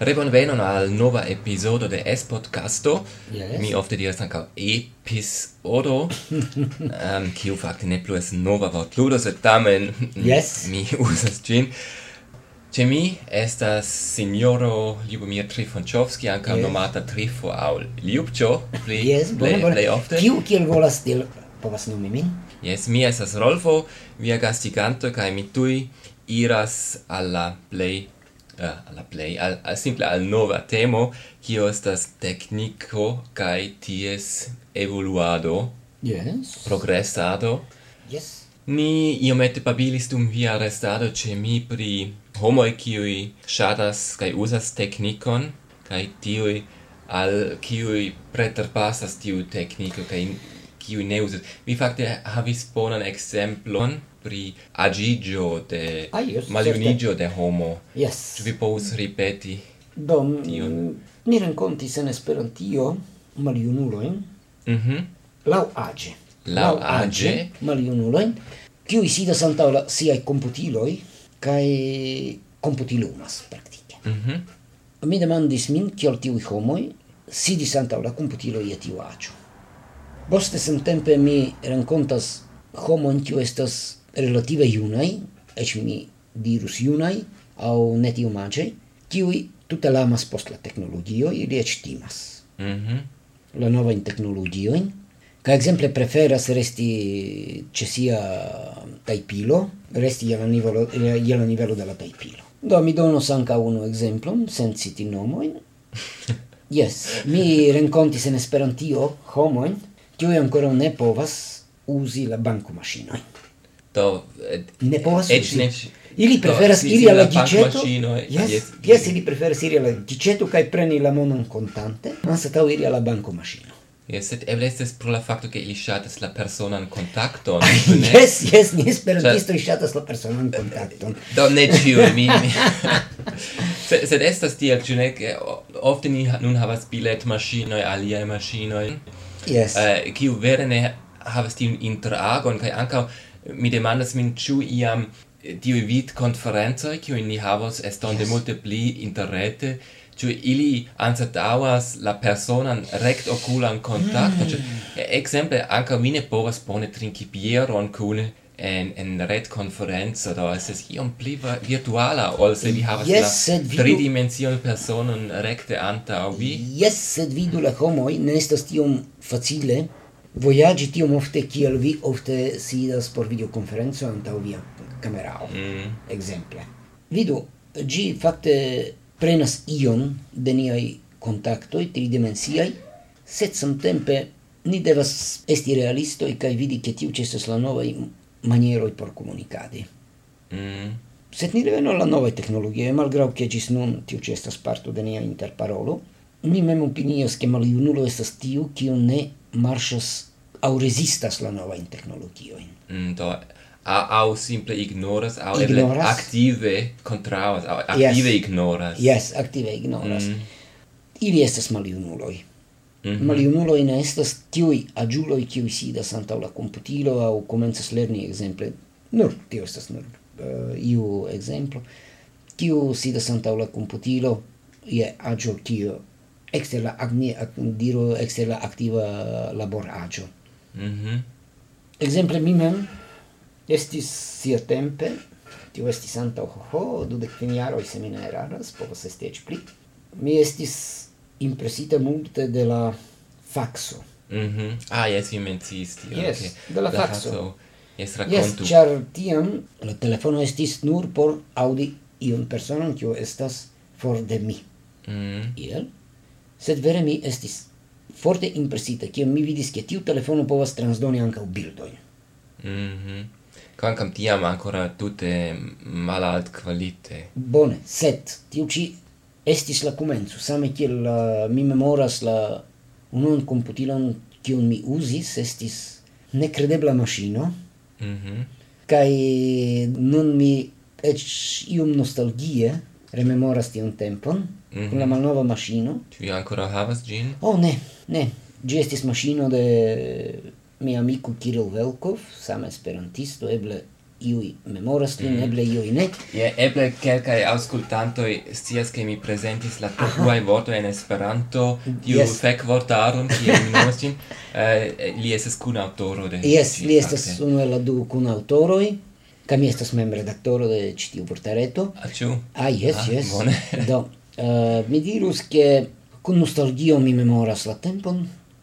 Rebonvenon al nova episodo de S-Podcasto. Yes. Mi ofte diras ankaŭ episodo, um, kiu fakte ne plu es nova vortludo, sed tamen yes. mi uzas ĝin. Ĉe mi estas signoro Ljubomir Trifonĉovski, ankaŭ yes. nomata Trifo aŭ Ljubĉo, pli, yes, plej plej ofte. Kiu kiel volas del povas nomi min? Yes, mi estas Rolfo, via gastiganto, kaj mi tuj iras al la plej uh, alla play al, al simple al nova temo kio estas tekniko kaj ties evoluado yes. progresado. Yes. Ni iomete pabilis dum via restado ce mi pri homoi kiui shatas kai usas teknikon kai tiui al kiui preterpasas tiu tekniko kai kiu ne uzas. Mi fakte havis bonan ekzemplon pri agigio de ah, yes, maljunigio de homo. Yes. Ĉu vi povus ripeti? Do, tion? Mm, ni renkontis en Esperantio maljunulojn mm -hmm. laŭ age. Laŭ age maljunulojn kiuj sidas antaŭ la siaj komputiloj kaj komputilumas praktike. Mm. Mi demandis min kiel tiuj homoj sidis antaŭ la komputiloj je tiu aĝo. Poste samtempe mi renkontas homon kiu estas relative junaj, eĉ mi dirus junaj aŭ ne tiom aĝaj, kiuj tute lamas post la teknologio, ili eĉ timas. Mm -hmm. La novajn teknologiojn kaj ekzemple preferas resti ĉe sia tajpilo, resti je la nivelo je la nivelo de la tajpilo. Do mi donos ankaŭ unu ekzemplon sen citi nomojn. Jes, mi renkontis en Esperantio homojn kiuj ancora ne povas uzi la bankomaŝinojn. Do et, ne povas et, uzi. Ne, Ili preferas si- iri alla giceto. Yes, yes, yes, ili preferas iri alla giceto kaj preni la monon kontante, anstataŭ iri alla bankomaŝino. Yes, sed eble estes pro la facto che ili shatas la personan contacton, ne? yes, yes, ni esperantistoi shatas la personan contacton. Do, ne ciu, mi... mi. sed, sed estas tiel, ciu ne, che ofte ni nun havas bilet mashinoi, aliae yes. uh, kiu vere ne havas tiun interagon, kaj ankaŭ mi demandas min ĉu iam tiu vid conferenzoi, kiu ni havos estonde yes. multe pli interrete, ĉu ili anstataŭas la personan rect oculan contacto, mm. exemple, anca mi ne povas bone trinki bieron kune, en en red konferenco do estas iom pli virtuala ol se vi havas yes, la vidu... tridimensional personon rekte antaŭ vi? Yes sed vidu la homoj ne estas tiom facile vojaĝi tiom ofte kiel vi ofte sidas por videokonferenco antaŭ via kamerao. Mm. exemple vidu ĝi fakte prenas ion de niaj kontaktoj tridimensiaj sed samtempe ni devas esti realistoj kaj vidi ke tiu ĉi estas la novaj manieroj por komunikadi. Mm. Sed ni revenu al la novaj teknologioj, malgraŭ ke ĝis nun tiu ĉi estas parto de nia interparolo, mi mem opinias ke maljunulo estas tiu, kiu ne marŝas aŭ rezistas la novajn teknologiojn. Mm, do a au simple ignoras au eble active contraus au active yes. ignoras yes active ignoras mm. ili estas maliunuloj Mm -hmm. Maliunuloj ne estas tiuj aĝuloj kiuj sidas antaŭ la komputilo aŭ komencas lerni ekzemple. Nur tio estas nur uh, iu ekzemplo. Kiu sidas antaŭ la komputilo je aĝo kiu ekster la agni ak, diru ekster la aktiva laboraĵo. Mhm. Mm ekzemple mi mem estis siatempe tio estis antaŭ ho, ho dudek kvin jaroj se mi ne eraras, povas esti eĉ pli. Mi estis impresita multe de la faxo. Mhm. Mm ah, yes, vi menciis tio. Yes, okay. de la, la faxo. faxo. Yes, racontu. Yes, char tiam la telefono estis nur por audi iun personon kiu estas for de mi. Mm. Iel. Sed vere mi estis forte impresita, kiam mi vidis ke tiu telefono povas transdoni ankaŭ bildojn. Mhm. Mm Quancam tiam ancora tutte malalt qualite. Bone, sed tiu ci estis la comenzo, same kiel uh, mi memoras la unuan komputilon kiun mi uzis, estis nekredebla maŝino. Mm. Kaj nun mi eĉ iom nostalgie rememoras tiun tempon mm -hmm. kun la mhm. malnova maŝino. Ĉu vi ankoraŭ havas ĝin? Oh ne, ne. Ĝi estis maŝino de mia amiko Kiril Velkov, same esperantisto, eble iui memoras lin, mm. eble iui ne. Je, eble quelcae auscultantoi scias che mi presentis la propuai vorto en Esperanto, tiu yes. fec vortarum, kie mi nomas cin, uh, eh, li estes cun autoro de... Yes, li estes unu el la du cun autoroi, ca mi estes mem redaktoro de citiu vortareto. Ah, ciu? Ah, yes, ah, yes. Bone. Do, uh, mi dirus che cun nostalgio mi memoras la tempon,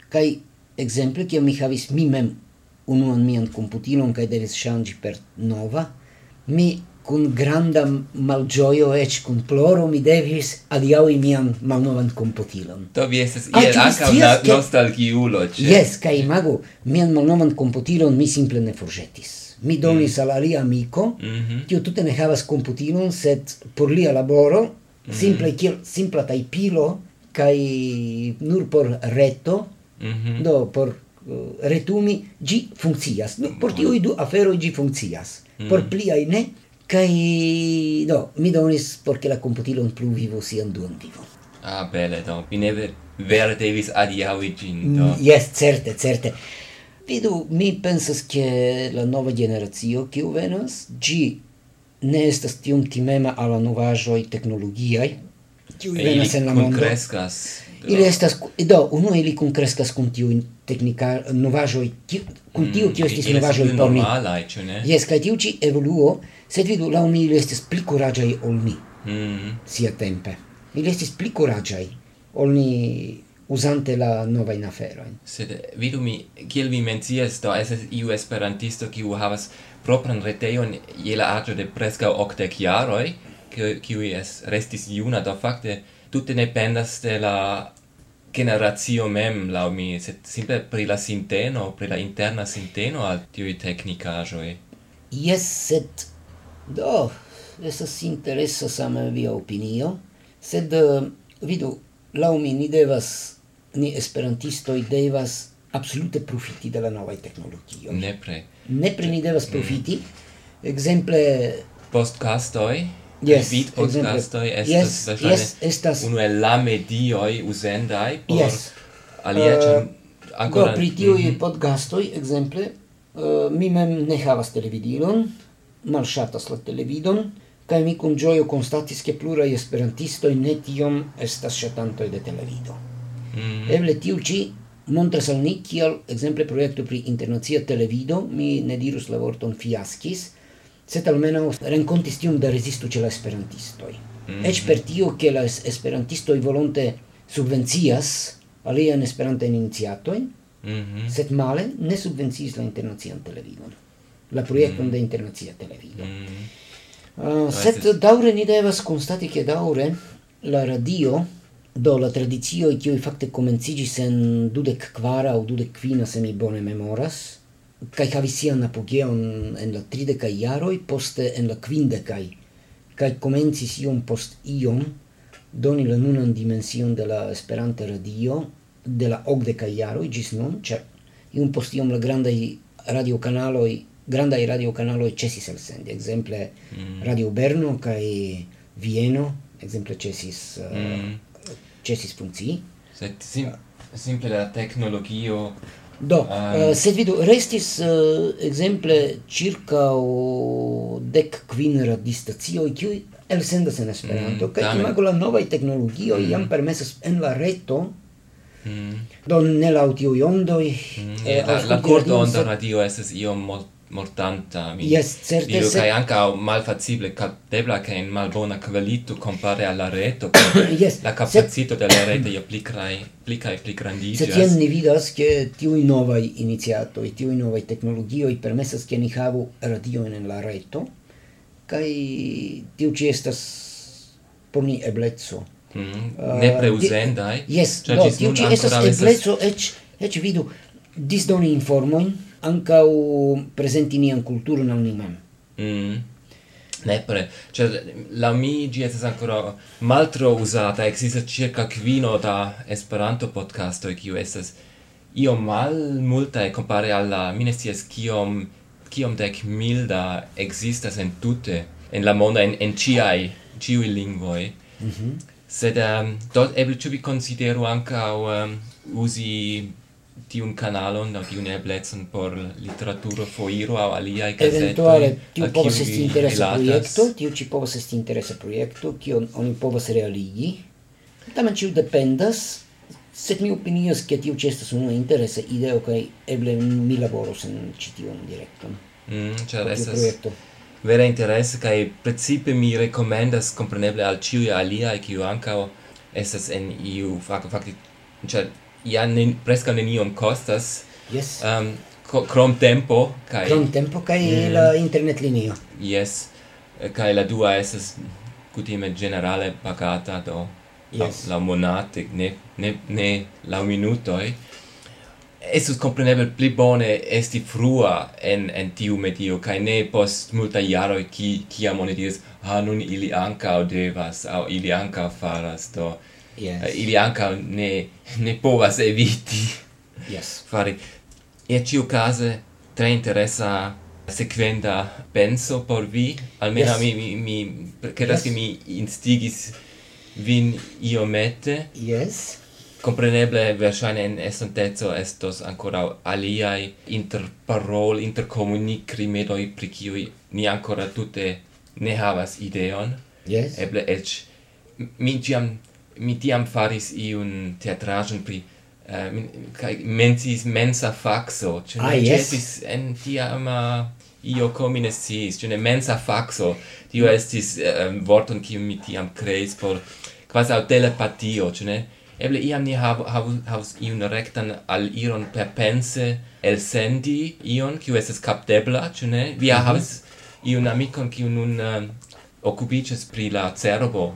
kai exemple, cio mi havis mi mem unuan mian computilon kaj devis ŝanĝi per nova, mi kun granda malĝojo eĉ kun ploro mi devis adiaŭi mian malnovan komputilon. Do vi estas ah, iel ankaŭ nostalgiulo ĉe. Jes, kaj imagu mian malnovan komputilon mi simple ne forĵetis. Mi donis mm. al alia amiko, mm -hmm. kiu tute ne havas komputilon, sed por lia laboro, mm -hmm. simple kiel simpla tajpilo kaj nur por reto, mm -hmm. do por Eh, retumi gi funkcias. No, por tiuj du afero gi funkcias. Mm. Por pliaj ne, kai do, no, mi donis por ke la komputilon plu vivo sian duan vivo Ah, bele, do. Mi ne vere devis adiaŭi ĝin, mm, do. Yes, certe, certe. Vidu, mi pensas che la nova generacio u venas, gi ne estas tiom timema al la tecnologiai teknologiaj, u venas en la mondo. Ili estas, do, unu ili kunkreskas kun tiu technica eh, novajo kun mm, tiu kio estis novajo por mi jes kaj tiu ĉi evoluo sed vidu laŭ mi ili estis pli kuraĝaj ol ni mm. sia tempe ili estis pli kuraĝaj ol ni usante la nova in afero. Sed vidu mi kiel vi mencias do estas iu esperantisto kiu havas propran retejon je la aĝo de preskaŭ okdek jaroj kiu es restis juna do fakte tutte ne pendas de la generazio mem la mi se simple pri la sinteno pri la interna sinteno al tiu tecnica joi yes set do esa interesa same via opinio sed uh, vidu la mi ni devas ni esperantistoi devas absolute profiti de la novae tecnologio. Nepre. Nepre ni devas mm. profiti. Mm. Exemple... Postcastoi yes, vid podcastoi exemple. estas yes, yes, estas uno el la medioi usendai por yes. alia uh, ancora... Do, pri tiui mm -hmm. podcastoi, exemple, uh, mi mem ne havas televidilon, malŝatas la televidon, kaj mi kun ĝojo konstatis, ke pluraj esperantistoj ne tiom estas ŝatantoj de televido. Mm -hmm. Eble tiu ĉi montras al ni kiel, ekzemple, projekto pri internacia televido, mi ne dirus la vorton fiaskis, sed almeno renkontis tion da rezisto ĉe la esperantistoj. Mm -hmm. Eĉ per tio, ke la esperantistoj volonte subvencias aliajn esperantajn iniciatojn, mm -hmm. sed male ne subvenciis la internacian televidon, la projekton mm -hmm. de internacia televido. Mm -hmm. Uh, sed daŭre ni devas konstati, ke daŭre la radio do la tradicioj kiuj fakte komenciĝis en dudek kvara aŭ dudek kvina, se mi bone memoras, kaj havis sian apogeon en la tridekaj jaroj, poste en la kvindekaj, kai komencis iom post iom doni la nunan dimension de la Esperanta radio de la okdekaj jaroj ĝis nun, ĉar iom post iom la grandaj radiokanaloj grandaj radiokanaloj ĉesis elsendi, ekzemple mm. Radio Berno kaj Vieno, ekzemple ĉesis mm. Eh, ĉesis funkcii. Sed sim, simple la teknologio Do, um, uh, sed vidu, restis uh, exemple circa o dec quin radistazioi qui el sendas en Esperanto, mm, kaj imago la novaj teknologioj mm. iam permesas en la reto Mm. Do ne la audio ondoj. Mm. E, la, la corto onda radio estas iom molt mortanta mi yes, certe se... kai anca malfacile captebla che in malbona qualito compare alla rete yes, la capacito se... della rete io plicrai plica pli plicrandigia se tien ni vidas che tiu nova iniziato e tiu nova tecnologio i permessa che ni havu radio in la rete kai tiu ci estas por ni eblezzo mm, uh, ah, ne preusendai yes, cioè, no, tiu ci estas eblezzo ec, ec vidu disdoni informoin ancau presenti nian cultura non ni mem. Mm. Nepre, cioè la mi gi es ancora maltro usata, existe circa quino da Esperanto podcasto e kiu estas io mal multa e compare alla minestias kiom kiom dec mil da existas en tutte en la monda en en ciai ciui lingvoi. Mm -hmm. Sed ehm, um, dot eble tu vi considero anca um, ehm, usi tiun kanalon aŭ tiun eblecon por literaturo foiro aŭ aliaj gazetoj. Eventuale tiu povas esti interesa proiecto tiu ci povas esti interesa projekto, kion oni povas realigi. Tamen ciu dependas, sed mi opinias ke tiu ci estas unu interesa ideo kai eble mi laboros en ci tiun direkton. Mm, ĉar estas projekto. Vera interesa kai precipe mi rekomendas kompreneble al ĉiuj aliaj kiu ankaŭ estas en iu fakte fakte ĉar ja ne preskaŭ neniom kostas. Yes. Um, krom tempo kaj krom tempo kaj mm, la internet linio. Yes. Eh, kaj la dua estas kutime generale pagata do yes. la, la monate ne ne ne la minutoj. Esus compreneble pli bone esti frua en, en tiu medio, kai ne post multa jaro ki, ki amone dies ha ah, nun ili anca devas, au ili anka faras, do yes. uh, ili anca ne, ne povas eviti yes. fari. E ciu case tre interessa sequenda penso por vi, almeno yes. mi, mi, mi credas yes. che mi instigis vin iomete. Yes. Compreneble, versaine in estantezo estos ancora aliai interparol, intercomunic rimedoi pri ciui ni ancora tutte ne havas ideon. Yes. Eble, ec, mi giam mi tiam faris iun teatrajon pri eh, uh, kai mensis mensa faxo ĉu ne ah, yes. estis en tiama io comines sis ĉu cioè mensa faxo, tio estis um, vorton kiu mi tiam kreis por quasau telepatio, ĉu ne? Eble iam ni hav, hav, havs iun rektan al iron per pense el sendi ion, kiu estas capdebla, ĉu ne? Via mm -hmm. havus iun amikon kiu nun uh, okupiĝas pri la cerbo,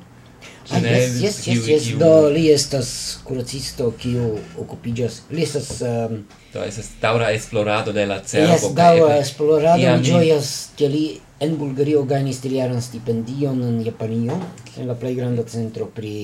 Ah, yes, yes, yes, yes, do li estas kuracisto kiu okupiĝas. Li estas um, do estas daŭra esplorado de la cerbo. Yes, daŭra esplorado mi ĝojas ke li en Bulgario gajnis triaran stipendion en Japanio en la plej granda centro pri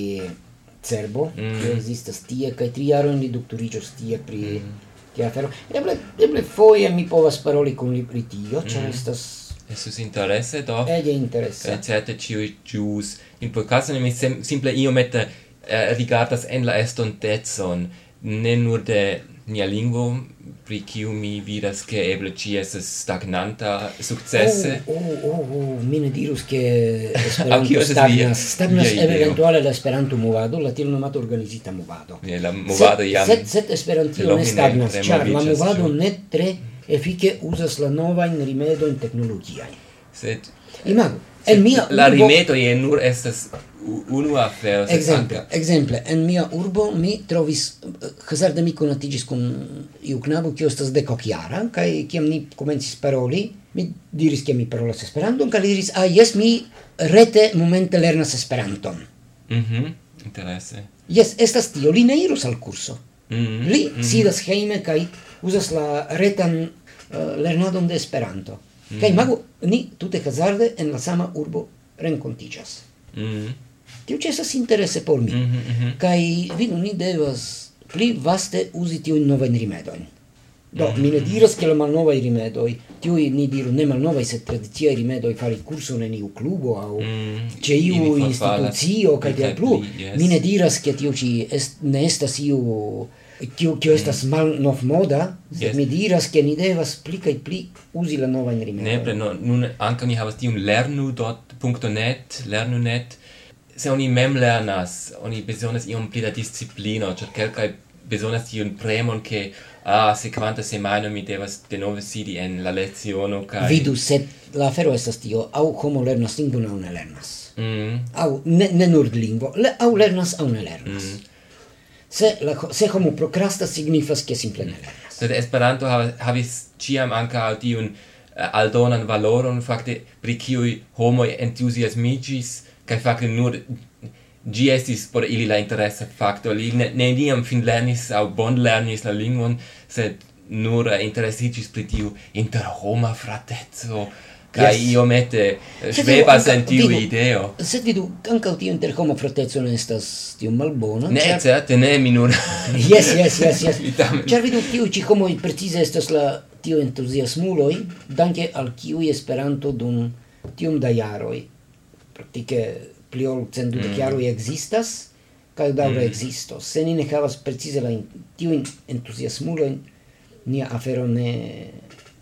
cerbo mm. kiu ekzistas tie kaj tri jarojn li doktoriĝos tie pri mm. tia afero. Eble eble foje mi povas paroli kun li pri tio, ĉar mm. estas Estus interesse do? Ege interesse. Eh, certe ciui gius. In quel caso mi sem simple iomete eh, rigardas en la estontezon, ne nur de nia lingvo, pri kiu mi vidas che eble ci estes stagnanta successe. Oh, oh, oh, oh, mi ne dirus che Esperanto stagnas, stagnas eventuale la Esperanto movado, la tiel nomato organizita movado. Yeah, la movado iam... Set, set Esperantio ne stagnas, char la movado ne tre efike uzas la nova in rimedo in tecnologia. Sed imago en mia la urbo... rimedo je nur estas unu afero. Ekzemple, exemple en mia urbo mi trovis hazarde mi conatigis con iu knabo kiu estas dekokjara kaj kiam ni komencis paroli, mi diris ke mi parolas Esperanton kaj li diris: "Ah, jes, mi rete momente lernas Esperanton." Mhm. Mm Interesse. Jes, estas tio, li ne iros al curso. Mm -hmm. Li mm -hmm. sidas heime kaj uzas la retan uh, lernadon de Esperanto. Mm. Kaj magu ni tute hazarde en la sama urbo renkontiĝas. Mm. Tio ĉesas interese por mi. Mm -hmm, Kaj vidu ni devas pli vaste uzi tiujn novajn rimedojn. Do, mm -hmm. mi ne mhm. diras ke la malnovaj rimedoj, tiuj ni diru ne malnovaj, sed tradiciaj rimedoj fari kurson en iu klubo aŭ mm, ĉe iu institucio kaj tiel plu. Yes. Mi ne diras ke tiu ĉi est, ne estas iu kiu kiu estas mal nov moda, yes. mi diras ke ni devas pli kaj pli uzi la nova ne pre no, nun ankaŭ ni havas tiun lernu.net, lernu.net. Se oni mem lernas, oni bezonas iom pli da disciplino, ĉar kelkaj bezonas tiun premon ke ah se quanta semana mi devas denove sidi en la leziono kaj vidu sed la afero estas tio aŭ homo lernas lingvon aŭ ne lernas mm. aŭ ne, ne nur lingvo le, aŭ lernas aŭ ne lernas mm se la se homo procrastas signifas ke simple ne lernas sed Esperanto havis ĉiam al tiun eh, aldonan valoron. Fakte pri kiu homo entusiasmigis kaj fakte nur gi estis por ili la interesa fakto. Li ne, ne niam fin lernis au bon lernis la lingvon sed nur interesiĝis pri tiu interhoma frateco kai yes. io mette eh, sveva tiu ideo. Sed vidu, anche tiu inter homo frateco ne estas tiom malbona. Ne, cer... certe ne, mi yes, yes, yes, yes. cer vidu, tiu ci homoj precise estas la tio entuziasmuloj, danke al kiu Esperanto dum tium da jaroj, praktike pli ol centdudek mm. existas ekzistas, da mm. existo Se ni ne havas precise la tiujn entuziasmulojn, nia afero ne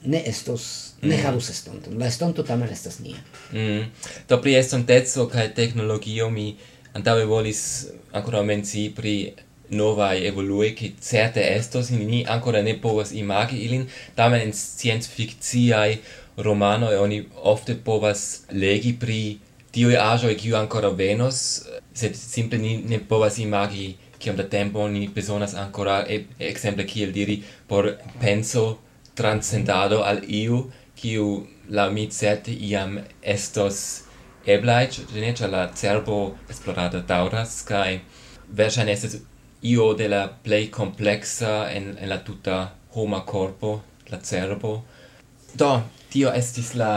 ne estos ne mm. havus estonton la estonto tamen estas nia mm. do pri estonteco kaj teknologio mi antaŭe volis ankoraŭ mencii pri novae evolue che certe estos ni ancora ne povas imagi ilin tamen in science fictiae romano e oni ofte povas legi pri tiui ajoi kiu ancora venos sed simple ni ne povas imagi kiom da tempo ni besonas ancora e, exemple kiel diri por penso transcendado al iu kiu la mi certe iam estos eblai, ne ĉar la cerbo esplorado dauras, kaj verŝajne estas io de la plej complexa en, en la tuta homa corpo, la cerbo. Do tio estis la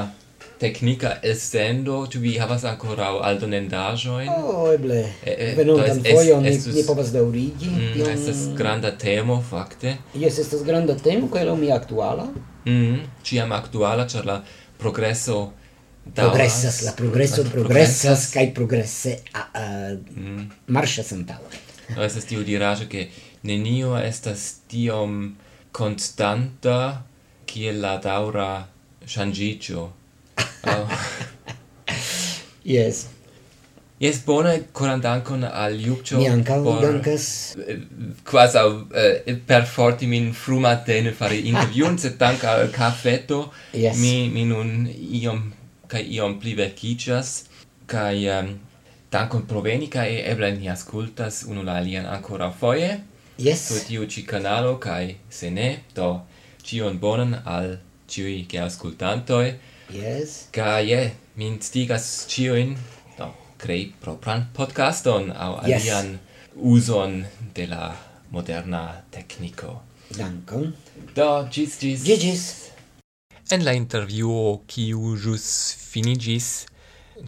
technica essendo tu vi havas ancora ankoraŭ aldonendaĵojn? Oh, eble. E, e, Venontan fojon ni, ni povas daŭrigi. Mm, tion... Estas granda temo, fakte. Jes, estas granda temo, che lo mi actuala Mm, ĉiam actuala cer la progresso da Progresas, la kai progresse a, a, mm. marsha antaŭen. no, es tiu diraĵo, che nenio estas tiom constanta kiel la daura changicio oh. yes Yes, bone coran dankon al Jukcho. Mi ankaŭ dankas. Eh, Quasi uh, eh, per forti min frumatene fare interviun, sed dank al kafeto yes. mi, mi nun iom kaj iom pli verkiĝas kaj um, dankon proveni, veni eble ni ascoltas unu la alian ancora foie. Yes. Su tiu ci kanalo kai se ne, do cion bonan al ĉiuj geaŭskultantoj. Yes. Gaje, min stigas ciuin, do, crei propran podcaston, au yes. alian uson de la moderna tecnico. Dankon. Do, gis, gis. Gis, gis. En la interviuo, kiu jus finigis,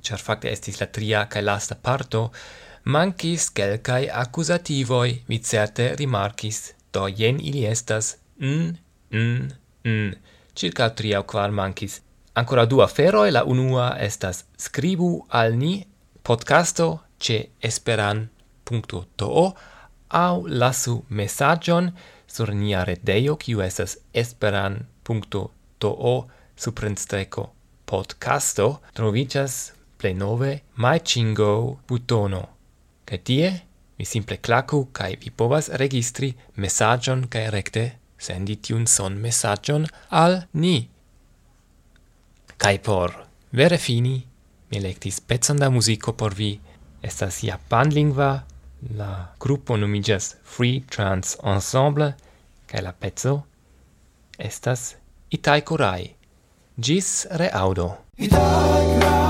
char facte estis la tria cae lasta parto, mancis quelcae accusativoi, vi certe rimarcis, do jen ili estas n, n, n, circa tria o quar mancis, Ancora du aferoi, la unua estas scribu al ni podcasto ce esperan.to au lasu messagion sur nia redeio, kiu estas esperan.to suprenstreco podcasto, trovicas ple nove MyChingo butono. Kaj tie vi simple clacu kaj vi povas registri messagion kaj recte sendi tiun son messagion al ni. Kai por vere fini mi electis pezzon da musico por vi. Estas japan lingva. La gruppo nomigas Free Trans Ensemble kai la pezzo estas Itai Korai. Gis reaudo Itai Korai.